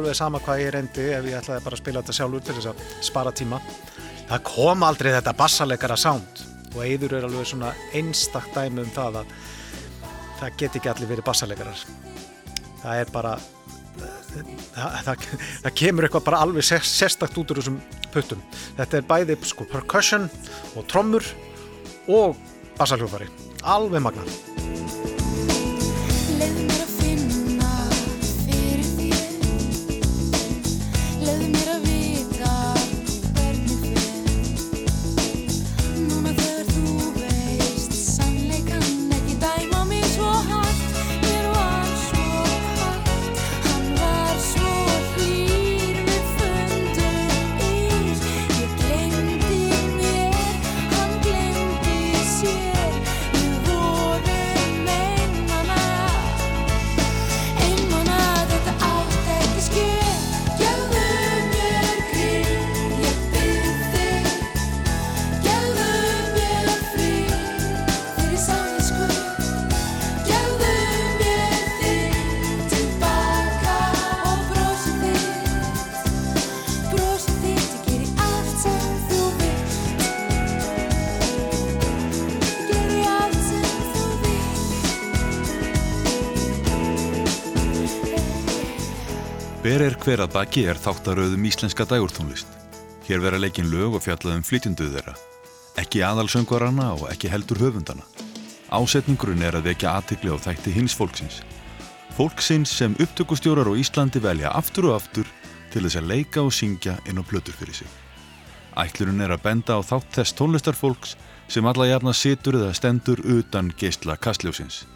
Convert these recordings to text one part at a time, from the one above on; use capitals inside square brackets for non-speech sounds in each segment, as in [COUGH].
alveg sama hvað ég reyndi ef ég ætlaði bara að spila þetta sjálfur til þess að spara tíma. Það kom aldrei þetta bassaleikara sound og Eidur er alveg svona einstakт dæmi um það að það get ekki allir verið bassaleikarar. Það er bara það, það, það kemur eitthvað bara alveg sérstakt út úr þessum puttum. Þetta er bæði sko percussion og trommur og bassaljófari alveg magna Hver er að baki er þáttaröðum íslenska dægurtónlist. Hér vera leikin lög og fjallaðum flytjunduð þeirra. Ekki aðalsöngvarana og ekki heldur höfundana. Ásetningurinn er að vekja aðtikli á þætti hins fólksins. Fólksins sem upptökustjórar á Íslandi velja aftur og aftur til þess að leika og syngja inn á blötur fyrir sig. Ætlurinn er að benda á þátt þess tónlistarfólks sem alla jafna situr eða stendur utan geistla kastljósins.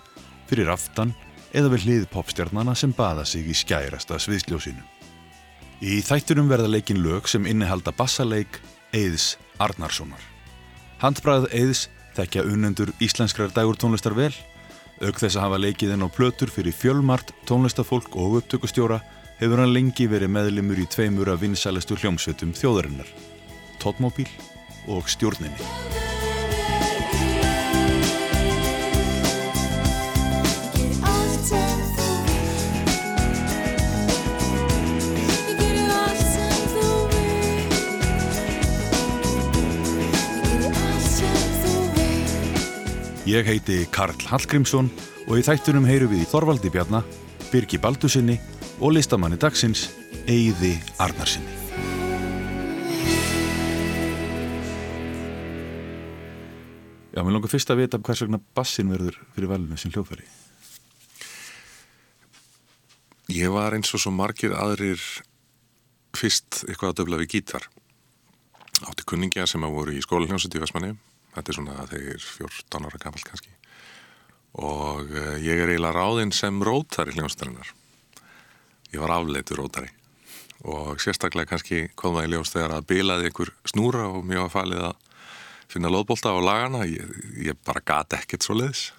Fyrir aftan eða við hlið popstjarnana sem baða sig í skærasta sviðsljósinu. Í þættunum verða leikin lög sem innihalda bassaleik Eiðs Arnarssonar. Handbræð Eiðs þekkja unnendur íslenskrar dagur tónlistar vel, auk þess að hafa leikið inn á plötur fyrir fjölmart, tónlistafólk og upptökustjóra hefur hann lengi verið meðlimur í tveimur af vinsælestu hljómsveitum þjóðarinnar, Tóttmóbíl og Stjórninni. Ég heiti Karl Hallgrímsson og í þættunum heyru við í Þorvaldi Bjarnar, Birgi Baldusinni og listamanni dagsins Eyði Arnarsinni. Já, mér langar fyrst að vita hvers vegna bassin verður fyrir valinu sem hljófæri. Ég var eins og svo margir aðrir fyrst eitthvað að döfla við gítar. Átti kunningja sem að voru í skólanjónsut í Vestmanni þetta er svona þegar 14 ára gammal kannski. Og uh, ég er eiginlega ráðinn sem rótari hljómsdarinnar ég var afleitur rótari. Og sérstaklega kannski kom það í ljós þegar að bilaði einhver snúra og mjög að falið að finna loðbólta á lagana ég, ég bara gati ekkert svo leiðis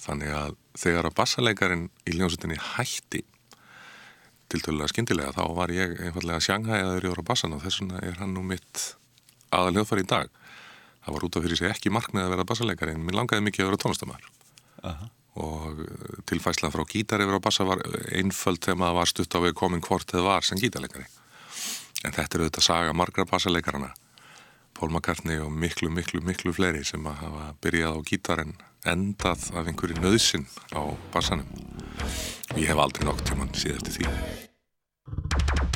þannig að þegar að bassalegarin í hljómsutinni hætti tiltölulega skindilega þá var ég einfallega sjanghæðaður í orða bassan og þess vegna er hann nú mitt aðal hljóðfari í dag það var út af fyrir sig ekki markmið að vera bassaleikari en mér langaði mikið að vera tónlistamæður uh -huh. og eh, tilfæslan frá gítar yfir á bassa var einföld þegar maður var stutt á við komin hvort þið var sem gítarleikari. En þetta er auðvitað saga margra bassaleikaranar Pól McCartney og miklu, miklu, miklu fleiri sem að hafa byrjað á gítar en endað af einhverju nöðsin á bassanum. Ég hef aldrei nokk tíman síð eftir því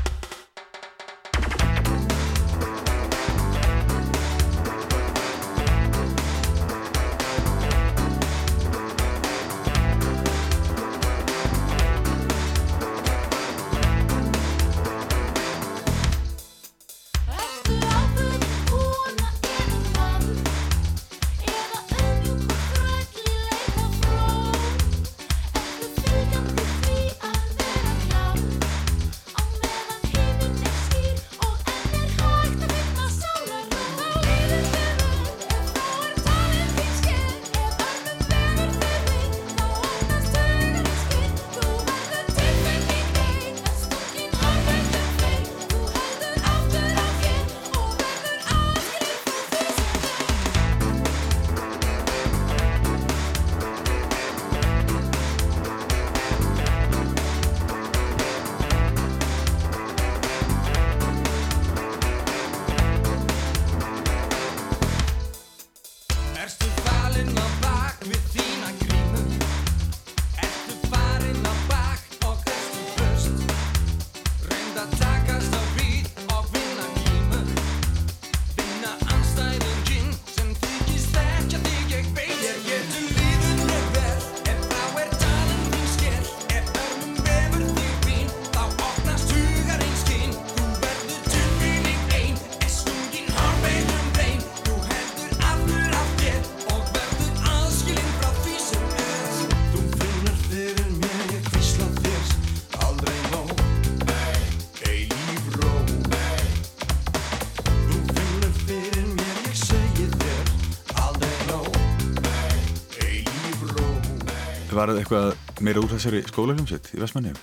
Var það eitthvað meira úr þessari skólahljómsveit í Vestmannheim?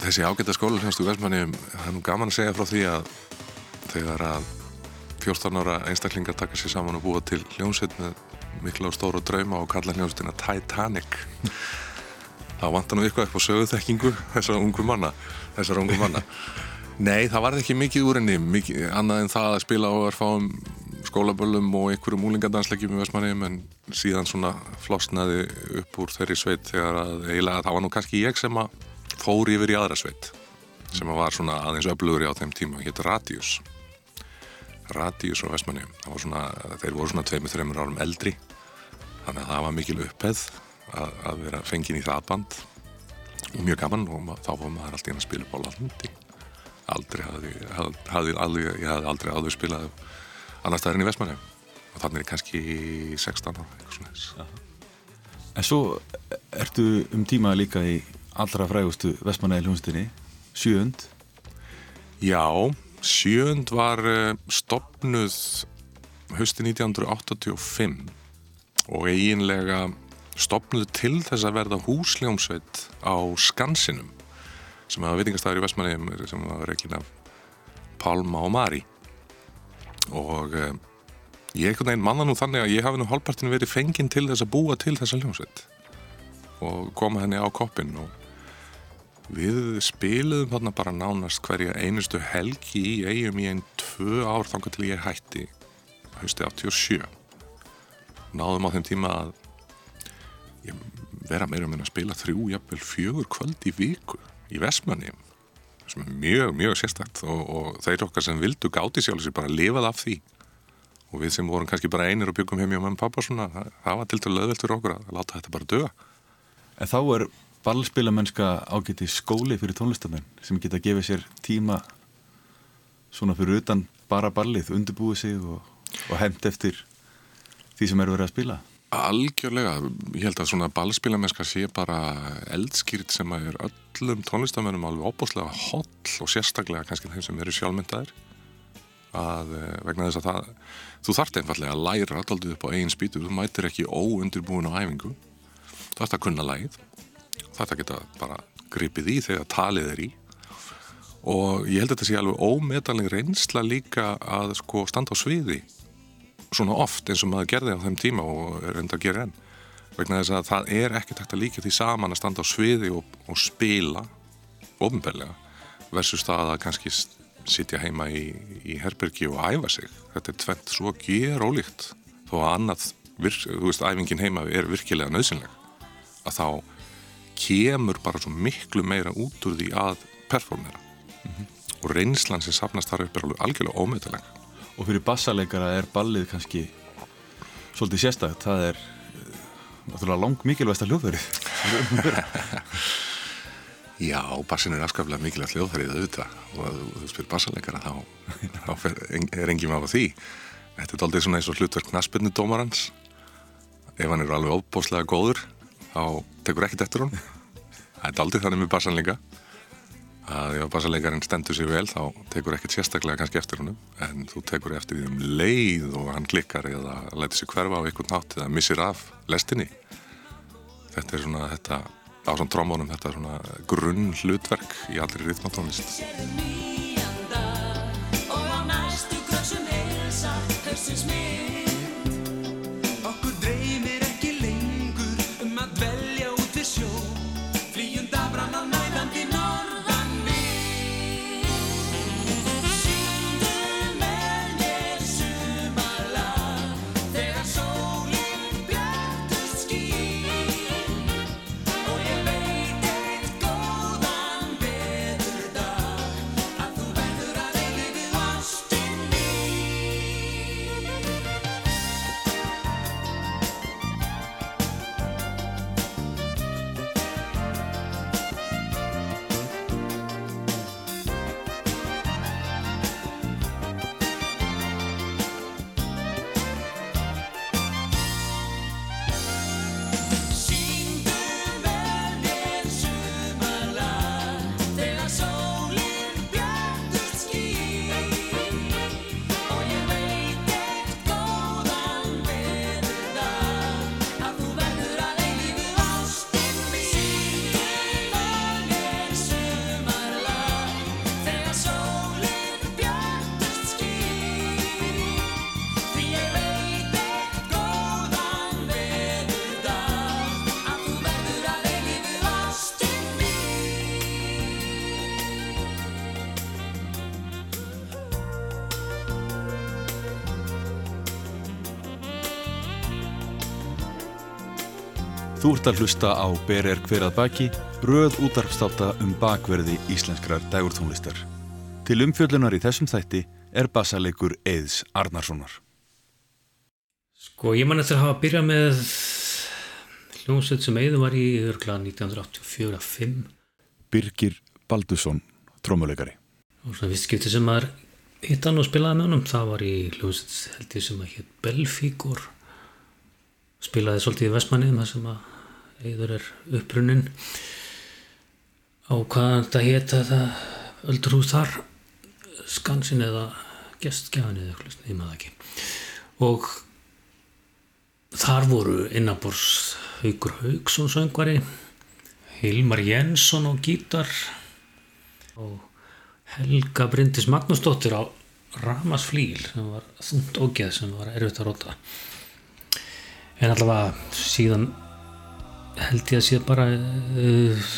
Þessi ágæta skólahljómsveit í Vestmannheim, það er nú gaman að segja frá því að þegar að 14 ára einstaklingar taka sér saman og búa til hljómsveit með mikla og stóru drauma og kalla hljómsveitina Titanic þá vantar nú eitthvað upp á söguþekkingu þessar ungu manna þessar ungu manna [LAUGHS] Nei, það var ekki mikið úr mikið, annað en það að spila á að fáum skólaböllum og einhverjum úlingadansleikjum í Vestmannheim en síðan svona flosnaði upp úr þeirri sveit þegar að eiginlega það var nú kannski ég sem að fór yfir í aðra sveit sem að var svona aðeins öflugur í á þeim tíma, hétt Radius. Radius á Vestmannheim svona, þeir voru svona 2-3 árum eldri þannig að það var mikil uppheð að, að vera fengin í það band. Og mjög gaman og þá var maður alltaf inn að spila á landi. Aldrei hafði, hafði, hafði, ég hafði aldrei áður spilað annar staðar enn í Vestmannheim og þannig er ég kannski 16 ára eitthvað svona þess En svo ertu um tíma líka í allra frægustu Vestmannheim hljónstinni Sjöund. Já, Sjöund var stopnuð hösti 1985 og eiginlega stopnuð til þess að verða húsljómsveit á Skansinum sem hafa vitingastæður í Vestmannheim sem hafa reygin af Palma og Mari og eh, ég ekkert neginn manna nú þannig að ég hafi nú hálfpartinu verið fenginn til þess að búa til þessa hljómsveit. Og koma henni á koppin og við spiluðum þarna bara nánast hverja einustu helgi í eigum í einn tvö ár þangar til ég hætti hausti 87 náðum á þeim tíma að ég vera meira með að spila þrjú, jafnvel fjögur kvöld í viku í Vestmanni sem er mjög, mjög sérstækt og, og þeir okkar sem vildu gáti sjálf sér bara lifað af því. Og við sem vorum kannski bara einir og byggum heim hjá mamma og pappa svona, það, var til dælu löðvelt fyrir okkur að láta þetta bara döga En þá er ballspilamennska ágæti skóli fyrir tónlistamenn sem geta að gefa sér tíma svona fyrir utan bara ballið, undirbúið sig og, og hend eftir því sem eru verið að spila Algjörlega, ég held að svona ballspilamennska sé bara eldskýrt sem að er öllum tónlistamennum alveg óbúslega holl og sérstaklega kannski þeim sem eru sjálfmyndaðir. Að eh, vegna þess að það þú þart einfallega að læra alltaf upp á eigin spýtu, þú mætir ekki óundirbúin á æfingu, þú þart að kunna lægið þú þart að geta bara gripið í þegar talið er í. Og ég held að þetta sé alveg ómetanleg reynsla líka að sko standa á sviði svona oft eins og maður gerði á þeim tíma og enda að gera enn vegna þess að það er ekkert hægt að líka því saman að standa á sviði og, og spila ofinbeglega versus það að kannski sitja heima í, í herbergi og æfa sig. Þetta er tvent svo ger ólíkt þó að annað, virk, þú veist, æfingin heima er virkilega nöðsynleg að þá kemur bara svo miklu meira út úr því að performera. Mm -hmm. og reynslan sem sapnast þar upp er alveg algjörlega ómyndalega og fyrir bassaleikara er ballið kannski svolítið sérstakt. Það er náttúrulega lang mikilvægsta hljóðverið. [LAUGHS] Já, bassin er afskaplega mikilvægt hljóðverið auðvitað. Og þú spyrir bassaleikara þá, [LAUGHS] þá fer, er engin maður á því. Þetta er doldið svona eins og hlutverk naspinni dómarans ef hann er alveg óbóslega góður þá tekur ekkert eftir hún Það er doldið þannig með bassan líka að ef bassalegarinn stendur sér vel þá tekur ekkert sérstaklega kannski eftir húnum en þú tekur eftir því um leið og hann klikkar eða lætir sér hverfa á einhvern nátt eða missir af lestinni. Þetta er svona þetta á svona trómónum þetta er svona grunn hlutverk í allri rítmátónlist Þú ert að hlusta á Ber er hver að baki, röð útarpstáta um bakverði íslenskrar dægurtónlistar. Til umfjöllunar í þessum þætti er bassalegur Eðs Arnarssonar. Sko ég man eftir að hafa byrjað með hljómsveit sem Eður var í örgla 1984-5. Birgir Baldusson, trómuleikari. Og svona vist skipti sem maður hitt hann og spilaði með honum, það var í hljómsveit held ég sem að hétt Belfíkur. Spilaði svolítið í Vestmanni þar sem að Eður er upprunnin. Á hvað þetta hétt þetta öldurhús þar skansin eða gestgjafan eða eitthvað, ég maður ekki og þar voru innabors Haugur Haugsson söngvari Hilmar Jensson á gítar og Helga Bryndis Magnúsdóttir á Ramasflíl sem var þúnt ógeð sem var erfitt að róta en allavega síðan held ég að sé bara uh,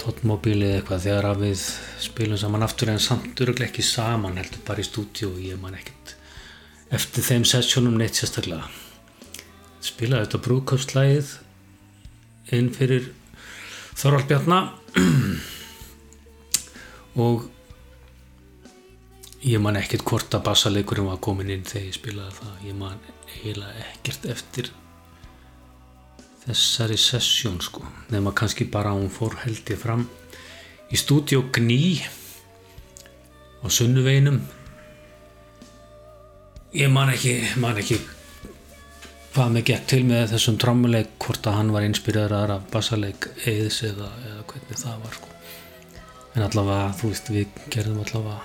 tóttmóbíli eða eitthvað þegar að við spilum saman aftur en samt öruglega ekki saman heldur bara í stúdíu og ég man ekkert eftir þeim sessjónum neitt sérstaklega. Spilaði þetta brúköpslægið inn fyrir Þorvald Bjarnar [CLEARS THROAT] og ég man ekkert hvort að bassaleikurinn var komin inn þegar ég spilaði það. Ég man eiginlega ekkert eftir þessari sessjón sko. Nema kannski bara hún fór held ég fram í stúdíu Gný á Sunnuveinum ég man ekki man ekki hvað mig gekk til með þessum trommuleik hvort að hann var inspireraður af bassaleik eðis eða, eða hvernig það var sko. En allavega þú veist við gerðum allavega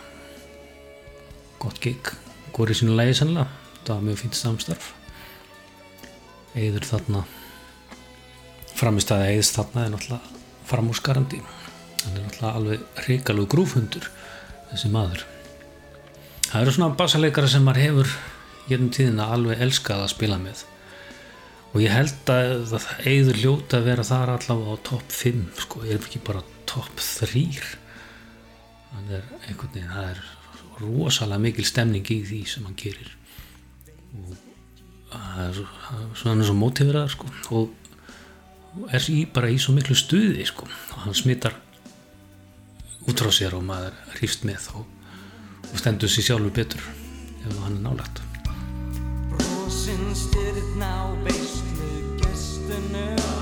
gott gig. Góri sínu lægi sannlega það var mjög fínt samstarf. Eður þarna framistæði eðist þarna er náttúrulega framúrskarandi. Hann er náttúrulega alveg ríkalug grúfhundur þessi maður. Það eru svona bassaleikara sem maður hefur gerum tíðina alveg elskað að spila með. Og ég held að það eður ljóta að vera þar allavega á topp 5 sko, ég er ekki bara topp 3 þannig er einhvern veginn það er rosalega mikil stemning í því sem hann gerir. Og það er svona svo mótífiraðar sko. Og er í, bara í svo miklu stuði sko. og hann smittar út frá sér og maður hrýfst með og, og stendur sér sjálfur betur ef hann er nálagt Rósin styrna á beislu gestunum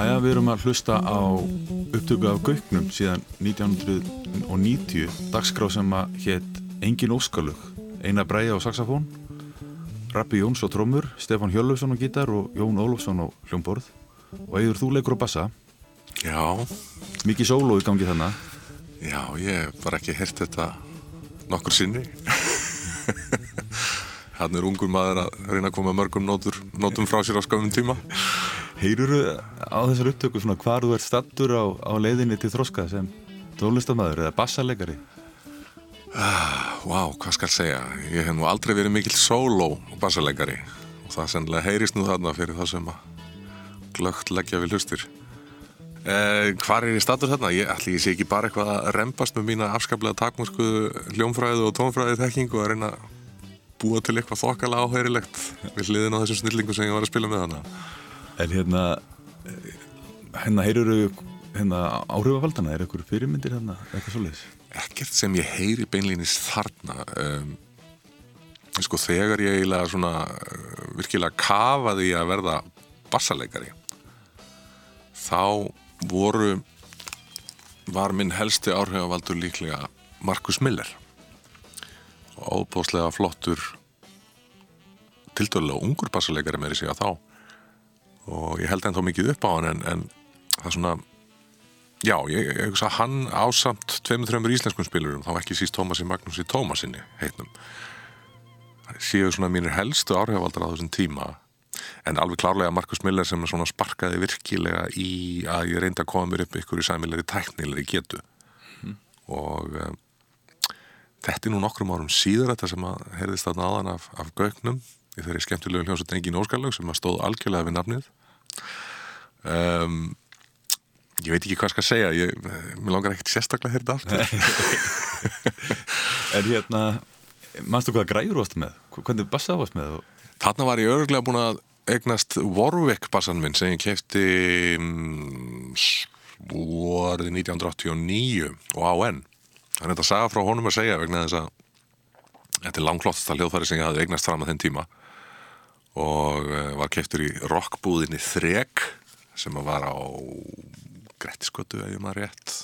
Jæja, við erum að hlusta á upptöku af Gauknum síðan 1990 dagskrá sem að hétt Engin Óskalug. Einar Bræja á saxofón Rappi Jóns á trommur Stefan Hjörlufsson á gítar og Jón Ólofsson á hljómborð. Og eigður þú leikur á bassa. Já, mikið sóló í gangi þannig já, ég bara ekki heyrt þetta nokkur sinni. [LAUGHS] Hann er ungur maður að reyna að koma mörgum nótur, nótum frá sér á skamum tíma. Heyruru á þessar upptöku svona hvar þú ert stattur á, á leiðinni til þroska sem tónlistamæður eða bassalegari Vá, hvað skal segja? Ég hef nú aldrei verið mikill sóló bassalegari og það sennilega heyrist nú þarna fyrir það sem að glögt leggja við hlustir. Eh, hvar er ég statur þarna? Ég ætli ég sé ekki bara eitthvað að rembast með mína afskaplega takmörsku hljómfræðu og tónfræðu þekkingu og að reyna að búa til eitthvað þokkala áheyrilegt við hliðin á þessum snillingu sem ég var að spila með hana. En hérna hérna heyruru hérna áhrifavaldana, er eitthvað fyrirmyndir hérna, eitthvað svoleiðis? ekkert sem ég heyri beinlýnis þarna um, sko þegar ég eiginlega svona uh, virkilega kafaði að verða bassaleikari þá voru var minn helsti áhrifavaldur líklega Markus Miller. Og óbúslega flottur tildölulega ungur bassaleikari með þessi að þá og ég held ennþá mikið upp á hann en, en það er svona Já, ég, hugsa að hann ásamt tveimur, þreimur íslenskum spilurum, þá ekki síst Tómasi Magnúsi Tómasinni heitnum. Séu svona mínir helstu áhrifavaldar á þessum tíma en alveg klárlega Markus Miller sem svona sparkaði virkilega í að ég reyndi að koma mér upp ykkur í sæmilegri tæknilegri getu. Og um, þetta er nú nokkrum árum síður þetta sem að heyrðist þarna aðan af, af gögnum í þeirri skemmtilegu hljómsveit Engin Óskarlög sem að stóð algjörlega við nafnið um, Ég veit ekki hvað skal segja, ég, mér langar ekkert sérstaklega að aftur. En hérna, mannstu hvað græður varst með? Hvernig bassa varst með? Þarna var ég örgulega búin að eignast Warwick bassan minn sem ég kefti um, vorið 1989 og á enn. Það er þetta að saga frá honum að segja vegna þess að þetta er langklottasta hljóðfæri sem ég hafði eignast fram að þenn tíma og uh, var keftur í rockbúðinni Þrek sem var á Grettiskötu ef ég maður rétt.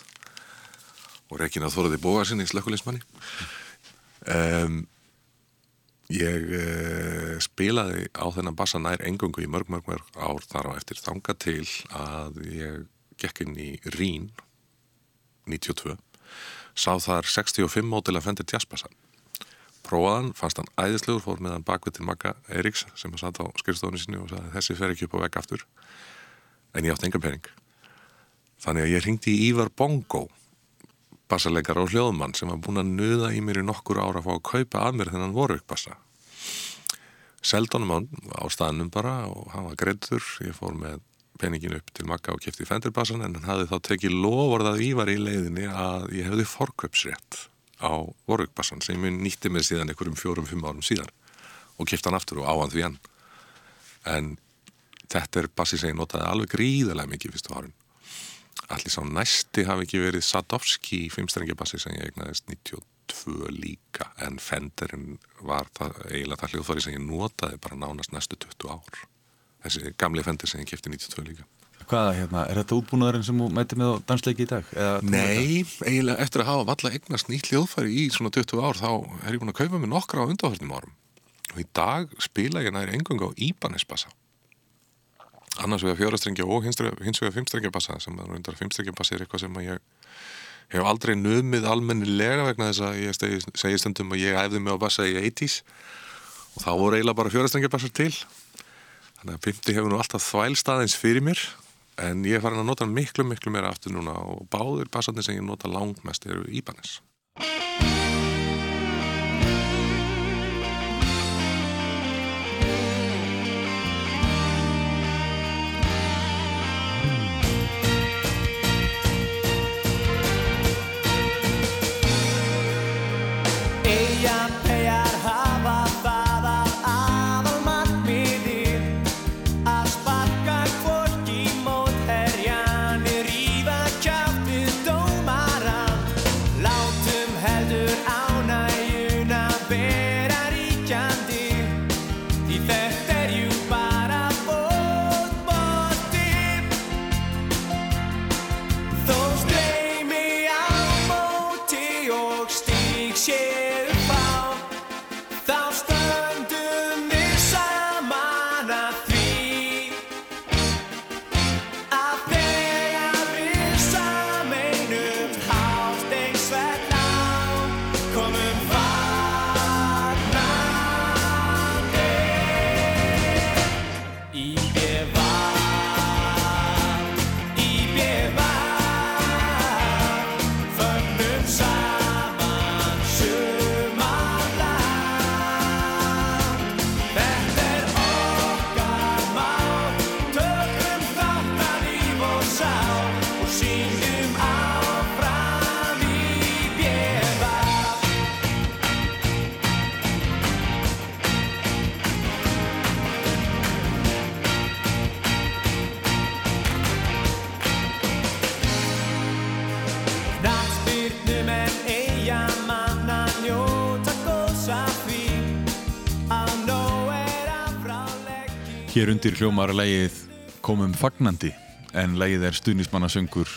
Og Regina Þóraði Bóa sinni í slökkulismanni um, ég uh, spilaði á þennan bassa nær engungu í mörg, mörg, mörg ár þar á eftir þanga til að ég gekk inn í Rín 92 sá þar 65 mótil að fendi jazzbassa prófaðan, fannst hann æðislegur fór með hann bakvið til Magga Eiríks sem að satt á skrifstofunni sinni og sagði þessi fer ekki upp á vegg aftur en ég átti enga pening Þannig að ég ringdi í Ívar Bongo, bassalegar og hljóðmann sem var búin að nuða í mér í nokkur ára að fá að kaupa að mér þennan vorukbassa. Seldonum á, á staðnum bara og hann var greittur. Ég fór með peningin upp til makka og kæfti fendirbassan en hann hafði þá tekið lofvarðað Ívar í leiðinni að ég hefði forköpsrétt á vorukbassan sem ég nýtti með síðan einhverjum fjórum-fimm árum síðan og kæfti hann aftur og áhand við hann. En þetta er bassi sem ég notaði alveg gríðarlega mikið fyrstu árin. Allir sá næsti hafi ekki verið Sadovski fimmstrengjabassi sem ég egnaðist 92 líka en Fenderinn var það, eiginlega það hljóðfari sem ég notaði bara nánast næstu 20 ár. Þessi gamli Fender sem ég kæfti 92 líka Hvaða, hérna, er þetta útbúnaðurinn sem þú mæti með á dansleiki í dag? Eða, Nei, eiginlega eftir að hafa valla eignast nýtt hljóðfari í svona 20 ár þá er ég búin að kaupa mig nokkra á undáhörnum árum. Og í dag spila ég næri engung á Íbanesbassa. Annars vegar fjórastrengja og hins vegar fimmstrengja bassa sem er undar fimmstrengja bassi er eitthvað sem ég hef aldrei numið almennilega vegna þess að ég segi stundum að ég æfði mig á bassa í 80's og þá voru eiginlega bara fjórastrengja bassar til. Þannig að fymti hefur nú alltaf þvælstaðins fyrir mér en ég er farin að nota miklu miklu meira aftur núna og báðir bassarnir sem ég nota langmest eru Íbanes Hér undir hljómar lægið komum fagnandi en lægið er stuðnismannasöngur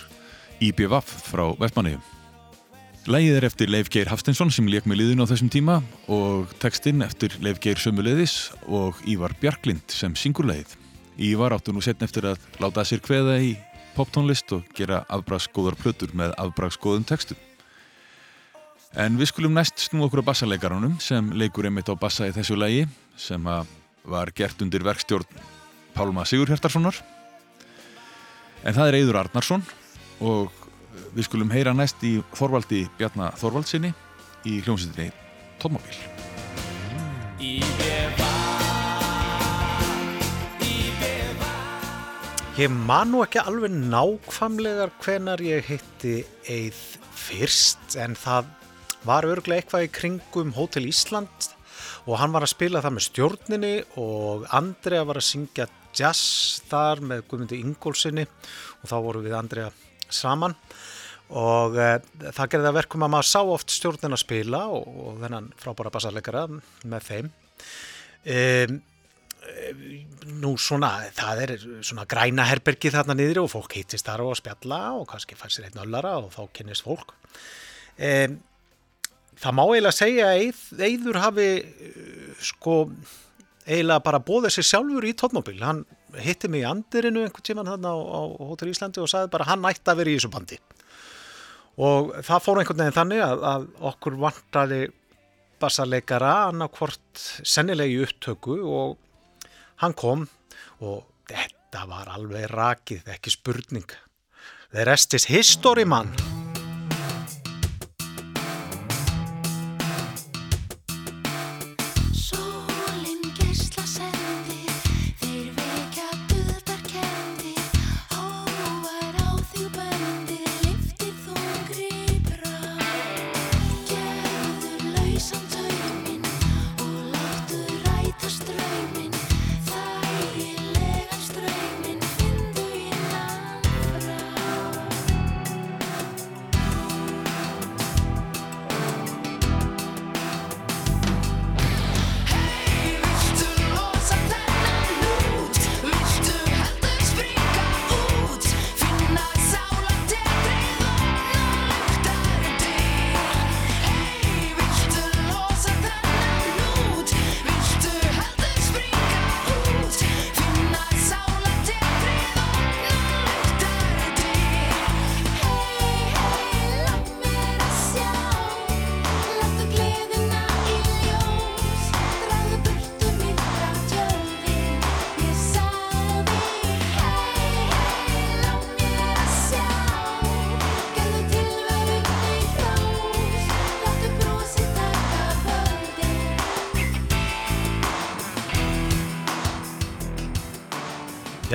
IBVF frá Vestmanniðum. Lægið er eftir Leif Geir Hafstensson sem leik með liðin á þessum tíma og textinn eftir Leif Geir Sömuleiðis og Ívar Bjarklind sem syngur lægið. Ívar áttu nú setn eftir að láta sér kveða í poptónlist og gera afbraksgóðar plötur með afbraksgóðum textum. En við skulum næst snú okkur á bassalegaranum sem leikur einmitt á bassa í þessu lægi sem að var gert undir verkstjórn Pálma Sigurhjartarssonar en það er Eidur Arnarsson og við skulum heyra næst í Þorvaldi Bjarnar Þorvaldsinni í hljómsveitinni Tómabil Ég man nú ekki alveg nákvæmlegar hvenar ég hitti Eið fyrst en það var örglega eitthvað í kringum Hotel Ísland og hann var að spila það með stjórninni og Andrea var að syngja jazz þar með Guðmundi Ingólfsinni og þá voru við Andrea saman. Og e, það gerði að verkum að maður sá oft stjórnin að spila og, og þennan frábæra bassarleikara með þeim. E, nú svona það er svona græna herbergi þarna niður og fólk hittist þar og spjalla og kannski fær sér einn öllara og þá kynnist fólk. E, það má eiginlega segja að Eður hafi uh, sko eiginlega bara bóðið sér sjálfur í tónmobil hann hitti mig í andirinu einhvern tíman þarna á, á Hotel Íslandi og sagði bara hann ætti að vera í þessu bandi. Og það fór einhvern veginn þannig að, að okkur vantaði bassarleikara annarkvort sennilegi upptöku og hann kom og þetta var alveg rakið, ekki spurning. The rest is history man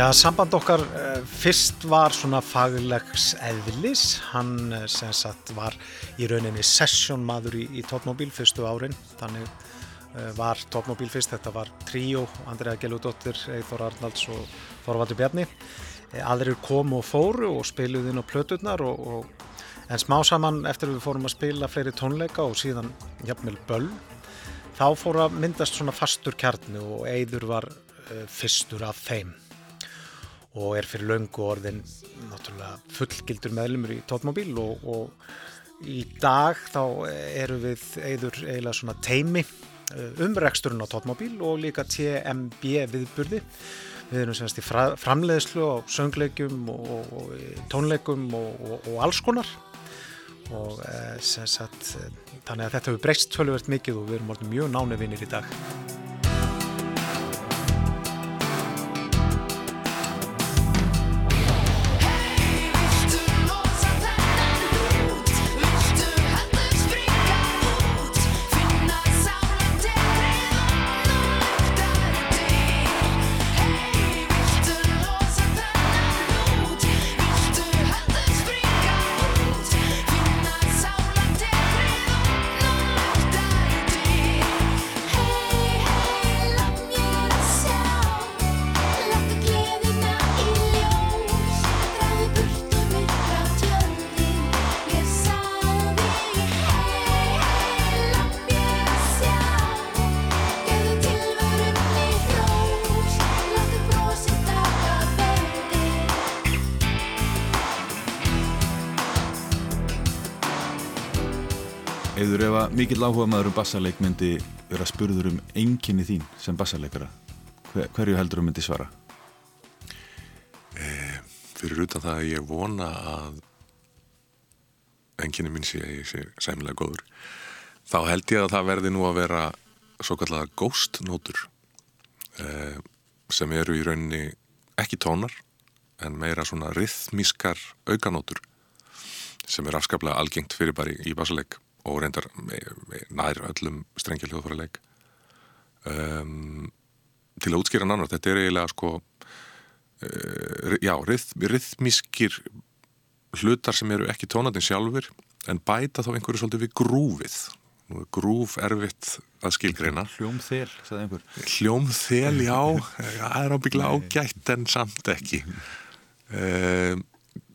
Já, samband okkar uh, fyrst var svona faglegs eðlis, hann uh, sem sagt var í rauninni sessjónmaður í, í Topmobil fyrstu árin, þannig uh, var Topmobil fyrst, þetta var tríó, Andrea Geludóttir, Eithor Arnalds og Þorvaldur Bjarni, Eh, aðrir komu og fóru og spiluði inn á plöturnar og, og, en smá saman eftir við fórum að spila fleiri tónleika og síðan jafnvel böll, þá fór að myndast svona fastur kjarni og Eður var uh, fyrstur af þeim og er fyrir löngu orðin náttúrulega fullgildur meðlumur í Tóttmobil og, og í dag þá eru við eður eiginlega svona teimi eh, um reksturinn á Tóttmobil og líka TMB viðburði. Við erum semst í fra, framleiðslu á söngleikum og, og, tónleikum og, og, alls konar og eh, sem sagt eh, þannig að þetta hefur breyst tölvöld mikið og við erum orðin mjög náni vinnir í dag. Mikill áhuga maður um bassaleik myndi vera spurður um einkinni þín sem bassaleikara hver, hverju heldur þú myndi svara? fyrir utan það að ég vona að enginni mín sé að ég sé sæmilega góður þá held ég að það verði nú að vera svo kallega ghost nótur eh, sem eru í rauninni ekki tónar en meira svona rithmískar aukanótur sem er afskaplega algengt fyrir bara í, bassaleik og reyndar nær öllum strengja hljóðfæraleik. Um, til að útskýra nánar þetta er eiginlega sko uh, já, rithmískir hlutar sem eru ekki tónatinn sjálfur en bæta þá einhverju svolítið við grúfið. Nú er grúf erfitt að skilgreina. Hljómþel, sagði einhver. Hljómþel, já, [LAUGHS] það er ábygglega ágætt en samt ekki. Um,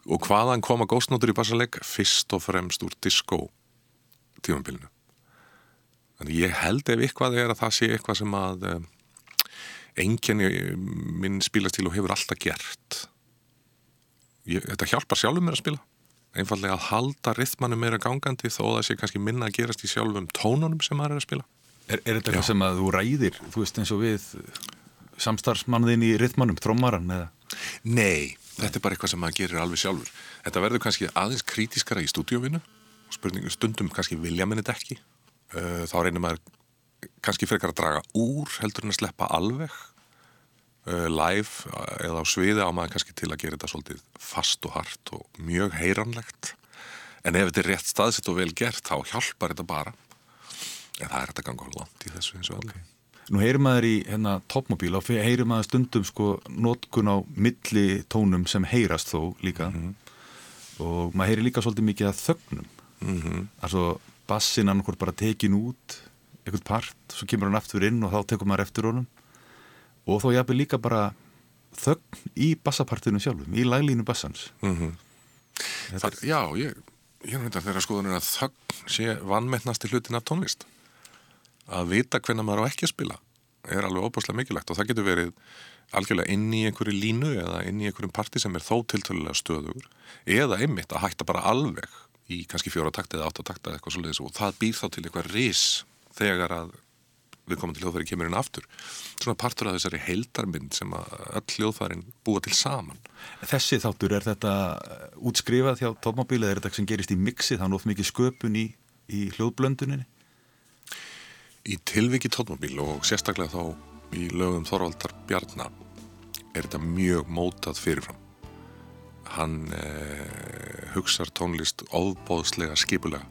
og hvaðan koma góstnótur í bassaleg? Fyrst og fremst úr disco tímambilinu. Þannig ég held ef eitthvað er að það sé eitthvað sem að um, enginni minn spílastíl og hefur alltaf gert. Ég, þetta hjálpar sjálfum mér að spila. Einfallega að halda rithmanum meira gangandi þó það sé kannski minna að gerast í sjálfum tónunum sem maður er að spila. Er, er þetta eitthvað sem að þú ræðir, þú veist eins og við samstarfsmanniðin í rithmannum, trommaran eða? Nei, þetta er bara eitthvað sem maður gerir alveg sjálfur. Þetta verður kannski aðeins krítiskara í stúdíóvinu og spurningu stundum kannski vilja minni þetta ekki. Uh, Þá reynir maður kannski frekar að draga úr heldur en að sleppa alveg uh, live uh, eða á sviði á maður kannski til að gera þetta svolítið fast og hart og mjög heyranlegt. En ef þetta er rétt staðsett og vel gert þá hjálpar þetta bara. En það er þetta ganga langt í þessu eins og alveg. Nú heyrir maður í hérna toppmóbíl og heyrir maður stundum sko notkun á milli tónum sem heyrast þó líka og maður heyrir líka svolítið mikið að þögnum Mm -hmm. altså bassin annarkvort bara tekin út einhvern part, svo kemur hann aftur inn og þá tekur maður eftir honum og þá jafnir líka bara þögn í bassapartinu sjálfum, í laglínu bassans Það, já, ég, ég veit að þeirra skoðun er að þögn sé vannmettnasti hlutin af tónlist. Að vita hvenna maður á ekki að spila er alveg óbúslega mikilvægt og það getur verið algjörlega inn í einhverju línu eða inn í einhverjum parti sem er þó tiltölulega stöðugur eða einmitt að hætta bara alveg í kannski fjóra takti eða átta takti eða eitthvað svoleiðis og það býr þá til eitthvað ris þegar að við komum til hljóðfæri kemur inn aftur. Svona partur af þessari heildarmynd sem að öll hljóðfærin búa til saman. Þessi þáttur, er þetta uh, útskrifað hjá toppmóbíl eða er þetta sem gerist í mixi, er nótt mikið sköpun í, í hljóðblönduninni? Í tilviki tónmóbíl og sérstaklega þá í lögum Þorvaldar Bjarnar er þetta mjög mótað fyrirfram. Hann eh, hugsar tónlist óbóðslega skipulega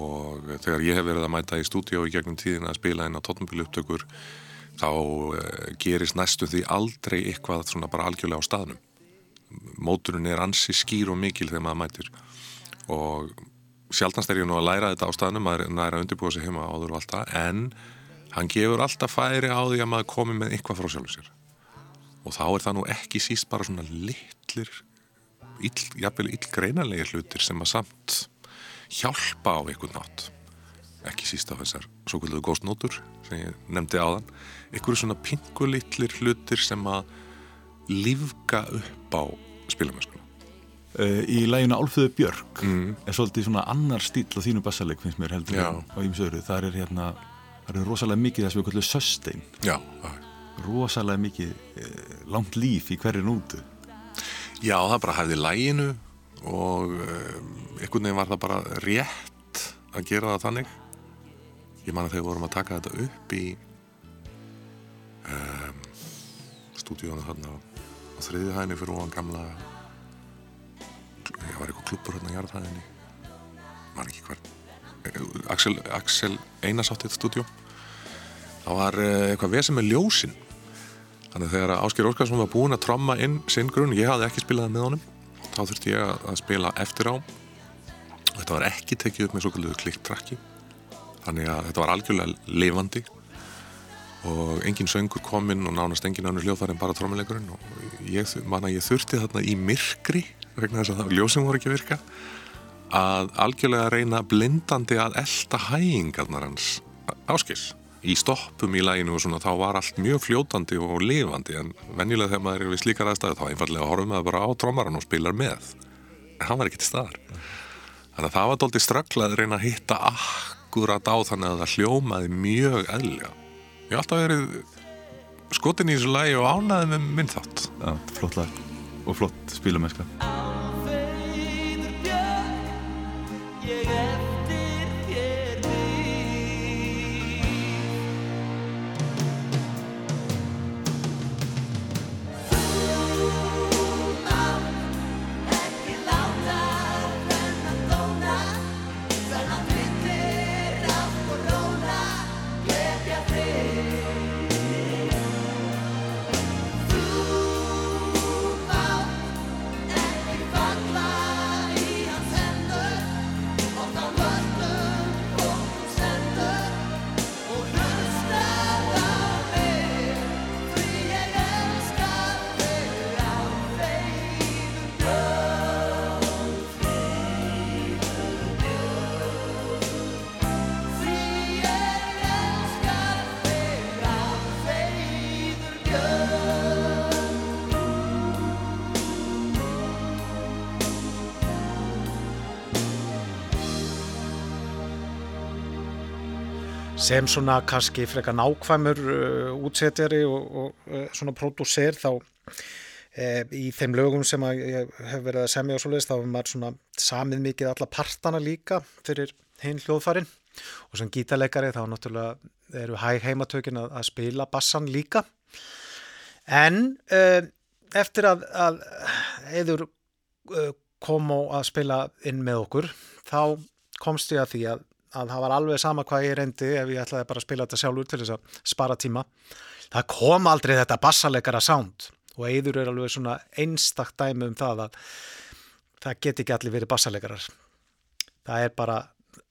og þegar ég hef verið að mæta í stúdíó í gegnum tíðin að spila inn á tónmóbíl upptökur þá eh, gerist næstu því aldrei eitthvað svona bara algjörlega á staðnum. Móturinn er ansi skýr og mikil þegar maður mætir og sjálfnast er ég nú að læra þetta á staðnum, maður er að undirbúa sig heima áður og allt það, en hann gefur alltaf færi á því að maður komi með eitthvað frá sjálfum sér. Og þá er það nú ekki síst bara svona litlir, ill, jafnvel illgreinalegi hlutir sem að samt hjálpa á einhvern nátt. Ekki síst á þessar svo kvölduðu góstnótur sem ég nefndi áðan. Einhverju svona pingulitlir hlutir sem að lífga upp á spilamöskuna. Uh, í læginu Álföðu Björk Mm. er svolítið svona annar stíl á þínu bassaleik finnst mér heldur Já. á ímsöðru það er hérna, það er rosalega mikið þess að við kallum sustain, Já, rosalega mikið uh, langt líf í hverju nútu Já, það bara hæfði læginu og um, einhvern veginn var það bara rétt að gera það þannig. Ég man að þegar vorum að taka þetta upp í um, stúdíónu þarna á, á þriði hæðinni fyrir ofan gamla það var eitthvað klubbur hérna í jarðhæðinni? Man ekki hver Axel, Axel Einarsáttið stúdíó. Það var eh, eitthvað vesið með ljósin Þannig að þegar Ásker Óskarsson var búinn að tromma inn sinn grunn, ég hafði ekki spilað með honum þá þurfti ég að- spila eftir á. Þetta var ekki tekið upp með svo kalluðu klikktrakki þannig að þetta var algjörlega lifandi. Og engin söngur kominn og nánast engin önnur hljóðfæri en bara trommuleikurinn. Og ég þu- man að ég þurfti þarna í myrkri vegna þess að það ljósum voru ekki virka að algjörlega reyna blindandi að elda hægingarnar hans. Áskis í stoppum í læginu og svona þá var allt mjög fljótandi og lifandi en venjulega þegar maður er við slíkar aðstæðu þá einfallega horfum maður bara á trommaran og spilar með en hann var ekki til staðar Þannig að það var dóldi ströggla að reyna að hitta akkurat á þannig að það hljómaði mjög eðlilega. Ég hef alltaf verið skotin í þessu lagi og ánaði með minn þátt. Já, flott lag og flott spílamennska. Sem svona kannski frekar nákvæmur uh, útsetjari og, og uh, svona pródúser þá uh, í þeim lögum sem að ég hef verið að semja og svoleiðist þá hefur maður svona samið mikið alla partana líka fyrir hinn hljóðfærin og sem gítarleikari þá náttúrulega eru hæg heimatökin að, að spila bassan líka. En uh, eftir að, að eður uh, kom á að spila inn með okkur þá komst ég að því að að það var alveg sama hvað ég reyndi ef ég ætlaði bara að spila þetta sjálfur til þess að spara tíma. Það kom aldrei þetta bassaleikara sound og Eiður er alveg svona einstakt dæmi um það að það get ekki allir verið bassaleikarar. Það er bara,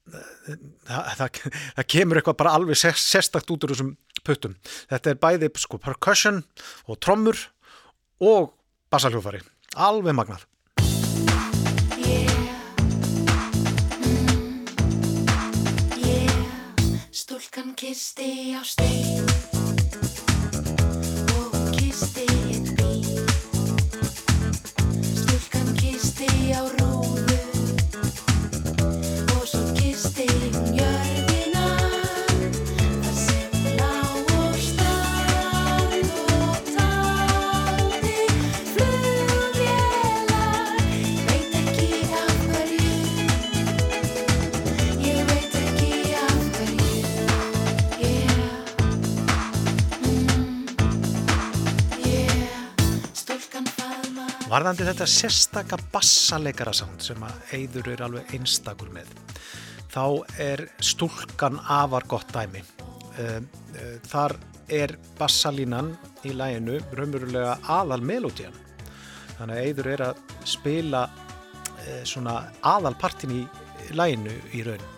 það, það, það kemur eitthvað bara alveg sér- sérstakt út úr þessum puttum. Þetta er bæði sko percussion og trommur og bassaljófari. Alveg magnað. Stúlkan kisti á stein og kisti einn bíl. Stúlkan kisti á rúðu og svo kisti hún jörðina Varðandi þetta sérstaka bassaleikara sound sem að Eiður er alveg einstakur með þá er stúlkan afar gott dæmi. Eh, eh, þar er bassalínan í læginu raunverulega aðal melodían þannig að Eiður er að spila eh, svona aðalpartin í læginu í raun.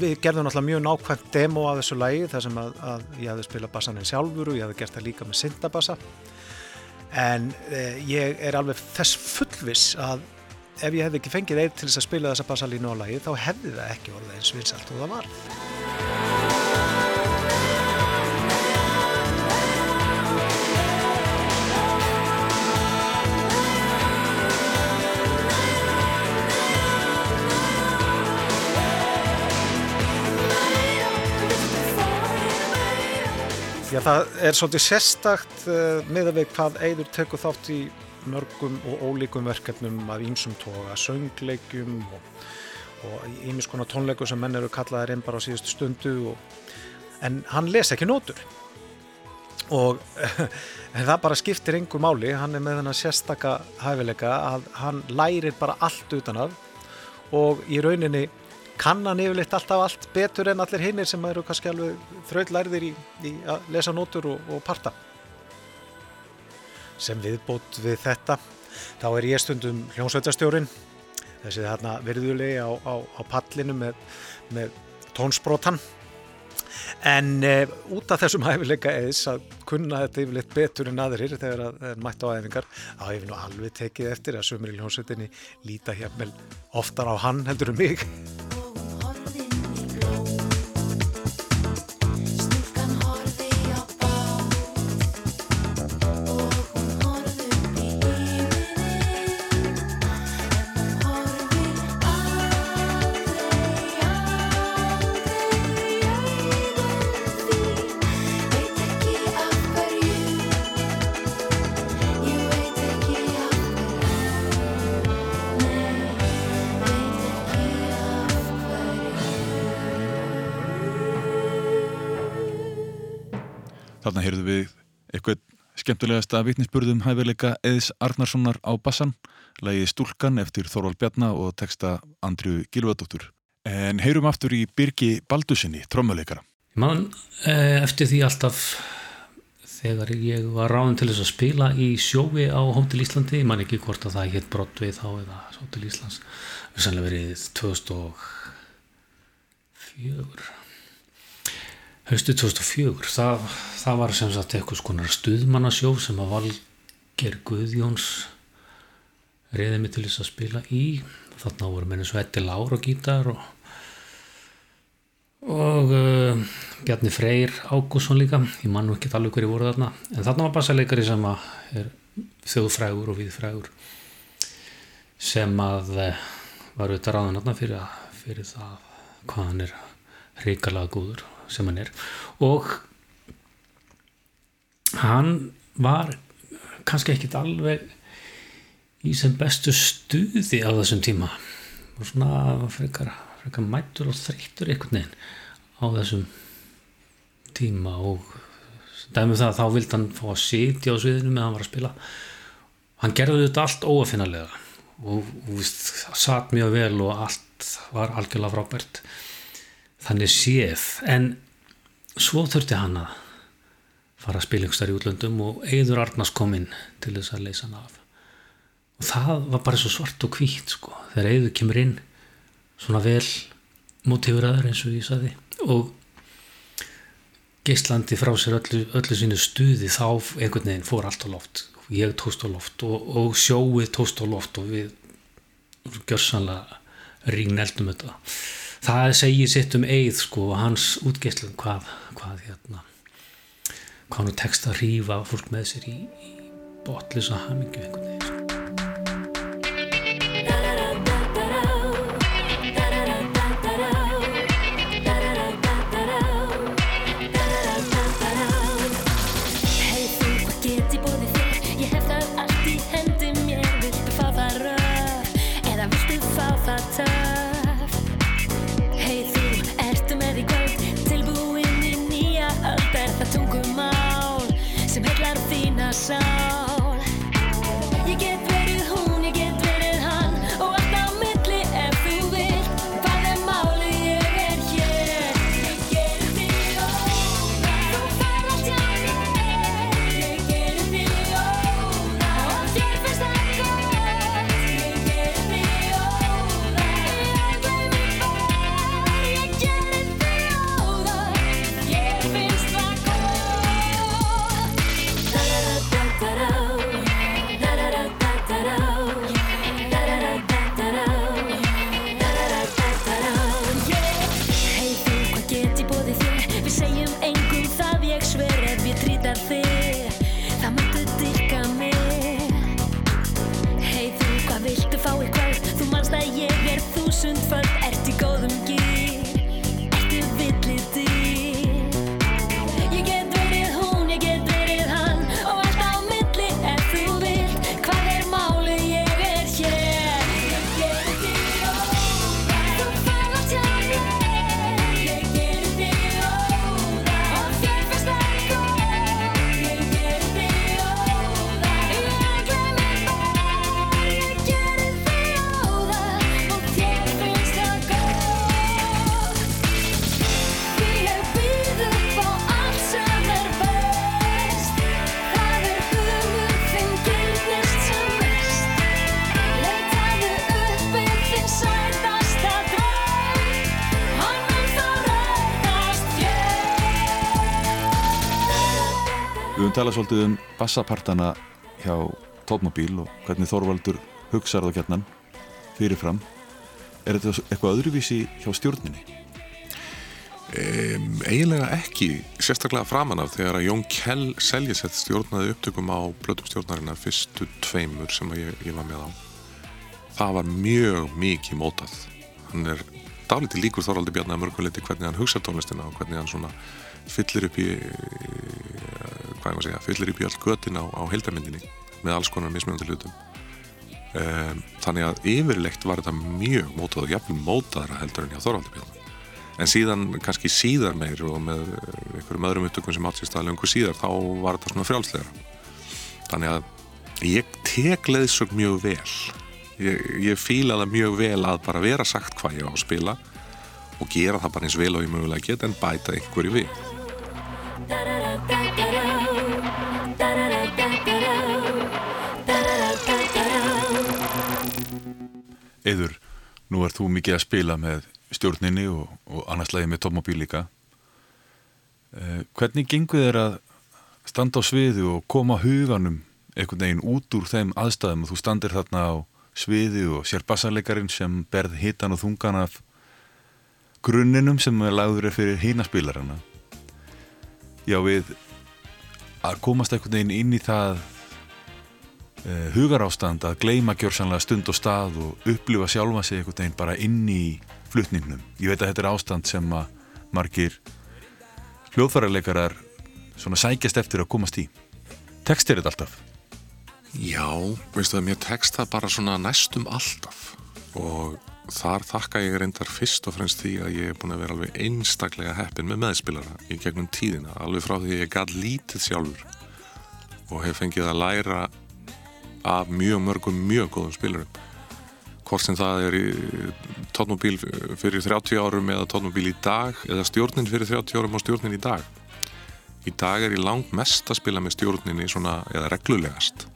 Við gerðum náttúrulega mjög nákvæmt demo af þessu lægi þar sem að, að ég hafði spilað bassaninn sjálfur og ég hafði gert það líka með syndabassa en eh, ég er alveg þess fullviss að ef ég hefði ekki fengið einn til þess að spila þessa bassalínu á lagi þá hefði það ekki orðið eins vinsalt og það var Já, það er svolítið sérstakt uh, með að við hvað Eidur tekur þátt í mörgum og ólíkum verkefnum af ýmsum toga, söngleikjum og, og ýmis konar tónleikum sem menn eru kallaðir inn bara á síðustu stundu og, en hann les ekki nótur og [LAUGHS] það bara skiptir engu máli, hann er með þennan sérstaka hæfileika að hann lærir bara allt utan að og í rauninni kann hann yfirleitt alltaf allt betur en allir hinnir sem eru kannski alveg þrautlærðir í, í að lesa nótur og, og parta. Sem viðbót við þetta, þá er ég stundum hljónsveitastjórin, þessi þarna virðulegi á, á, á pallinu með, með tónsbrotan. En e, út af þessum hæfileika eðis að kunna þetta yfirleitt betur en aðrir þegar að er mætt á æfingar, þá hef ég nú alveg tekið eftir að sömur í hljónsveitinni líta hjá oftar á hann heldur um mig. Skemmtilegasta vitnisburðum hæfileika Eðis Arnarssonar á bassan, lagi Stúlkan eftir Þorvald Bjarna og texta Andriu Gilvardóttur. En heyrum aftur í Birgi Baldusinni, trommuleikara. Ég man eh, eftir því alltaf þegar ég var ráðin til þess að spila í sjófi á Hótel Íslandi, ég man ekki hvort að það hétt Broadway þá eða Hótel Íslands við sannlega verið 2004 haustu 2004 það, það var sem sagt eitthvað skonar stuðmannasjó sem að Valger Guðjóns reyði mig til þess að spila í. Þarna voru menni svo Eddi Lár og gítar og og uh, Bjarni Freyr Ágússon líka, ég man nú ekki alveg hverju voru þarna, en þarna var bassaleikari sem að er þjóðfrægur og viðfrægur sem að uh, var auðvitað ráðan þarna fyrir, að- fyrir það hvað hann er ríkalega góður sem hann er. Og hann var kannski ekkit alveg í sem bestu stuði á þessum tíma. Og svona frekar, frekar mættur og þreyttur einhvern veginn á þessum tíma. Og dæmi um það þá vildi hann fá að sitja á sviðinu meðan hann var að spila. Hann gerði þetta allt óafinnalega. Og, og satt mjög vel og allt var algjörlega frábært þannig séð en svo þurfti hann að fara að spila ykkur í útlöndum og Eidur Arnars kom inn til þess að leysa hann af. Og það var bara svo svart og hvítt sko. þegar Eidur kemur inn svona vel motiveraður eins og ég sagði og geislandi frá sér öllu, öllu sínu stuði þá einhvern veginn fór allt á loft. Ég tóst á loft og, og sjóið tóst á loft og við gjörsanlega rígneldum þetta það segir sitt um eið sko og hans útgeislun hvað, hvað hérna hvað hann tekst að rífa fólk með sér í, í botlis og hamingju einhvern veginn sko. Hey my. Talað svolítið um bassapartana hjá Tópmobíl og hvernig Þorvaldur hugsar það gætnan fyrirfram. Er þetta eitthvað öðruvísi hjá stjórninni? Um, eiginlega ekki, sérstaklega framan af þegar að Jón Kjell Seljeseth stjórnaði upptökum á blötum stjórnarinnar fyrstu tveimur sem ég, ég var með á. Það var mjög mikið mótað. Hann er dálítið líkur Þorvaldi Bjarni að mörguleiti hvernig hann hugsa tónlistina og hvernig hann svona fyllir upp í eh, hvað ég maður segja, fyllir upp í all götin á, á heildamindinni með alls konar mismunandi hlutum. Um, þannig að yfirlegt var þetta mjög mótað og jafnvel mótaðara heldur en hjá Þorvaldi Bjarni en síðan kannski síðar meir og með einhverjum öðrum upptökum sem átt sér staðlega einhver síðar þá var þetta svona frjálslegra. Þannig að ég tek leðsögn mjög vel. Ég, ég fíla það mjög vel að bara vera sagt hvað ég á að spila og gera það bara eins vel og ég mögulega get en bæta einhverju við Eður, nú er þú mikið að spila með stjórninni og, og annars lagi með tómmobil líka. Eh, hvernig gengur þér að standa á sviði og koma huganum einhvern veginn út úr þeim aðstæðum og þú standir þarna á sviði og sér bassarleikarinn sem berð hitan og þungan af grunninum sem lagður er fyrir hínaspilarana. Já, við að komast einhvern veginn inn í það uh, hugarástand að gleyma gjörsanlega stund og stað og upplifa sjálfa sig einhvern veginn bara inn í flutningnum. Ég veit að þetta er ástand sem að margir hljóðfærarleikarar svona sækjast eftir að komast í. Tekstir þetta alltaf? Já, veistu það, mér tekst það bara svona næstum alltaf og þar þakka ég reyndar fyrst og fremst því að ég er búin að vera alveg einstaklega heppin með meðspilara í gegnum tíðina, alveg frá því ég gæt lítið sjálfur og hef fengið að læra af mjög mörgum mjög góðum spilarum hvort sem það er í tónmobíl fyrir 30 árum eða tónmobíl í dag eða stjórnin fyrir 30 árum og stjórnin í dag. Í dag er ég langt mest að spila með stjórninni svona, eða reglulegast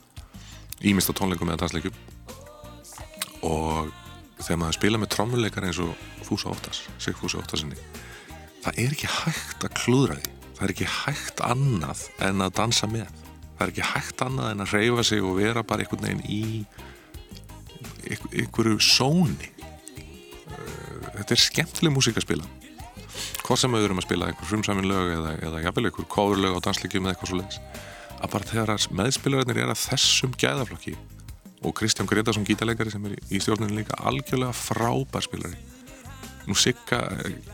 ímist á tónleikum eða dansleikum og þegar maður spila með trommuleikar eins og Fúsa Óttas, Sigfúsa Óttasinni það er ekki hægt að klúðra því. Það er ekki hægt annað en að dansa með. Það er ekki hægt annað en að reyfa sig og vera bara einhvern veginn í einhver- einhverju sóni. Eh, þetta er skemmtileg músík að spila. Hvort sem við erum að spila einhver frumsamin lög eða, eða jafnvel einhver kóðurlög á dansleikjum eða eitthvað svo leiðis að bara þegar meðspilararnir er að þessum gæðaflokki og Kristján Gretarsson gítarleikari sem er í stjórninu líka algjörlega frábær spilari. Nú Sigga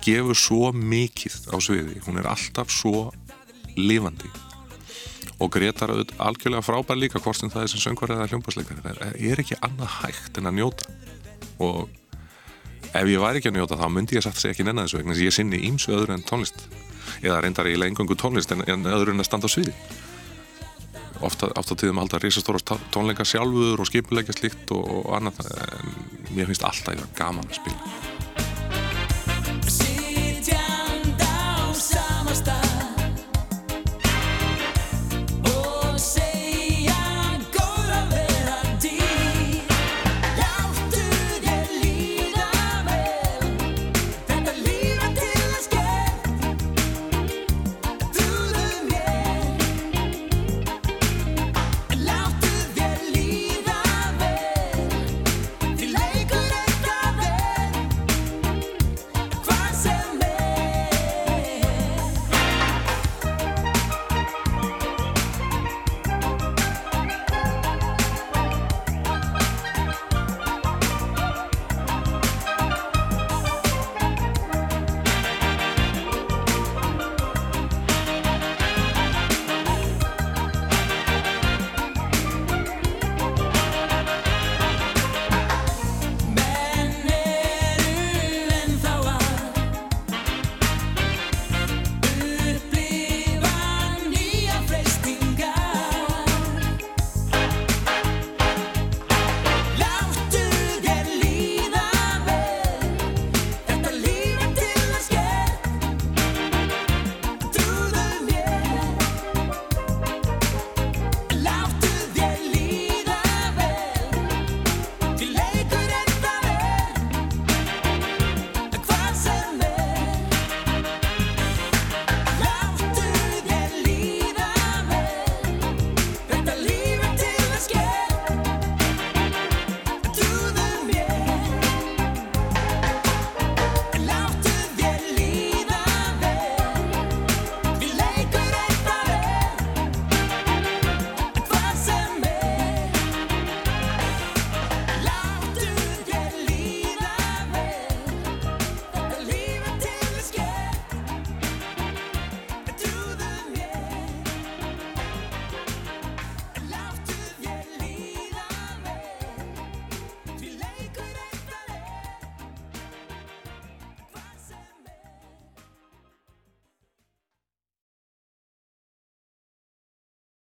gefur svo mikið á sviði. Hún er alltaf svo lifandi. Og Gretar algjörlega frábær líka hvort sem það er sem söngvar eða hljómbasleikari það er- ekki annað hægt en að njóta. Og ef ég væri ekki að njóta þá myndi ég satt sig ekki nennan þessu vegna þess að ég sinni ímsu öðru en tónlist. Eða reyndar ég lengungu tónlist en öðru en að standa á sviði ofta, ofta tíðum halda risastóra tó- tónleika sjálfur og skipuleikja slíkt og, og annað. En mér finnst alltaf gaman að spila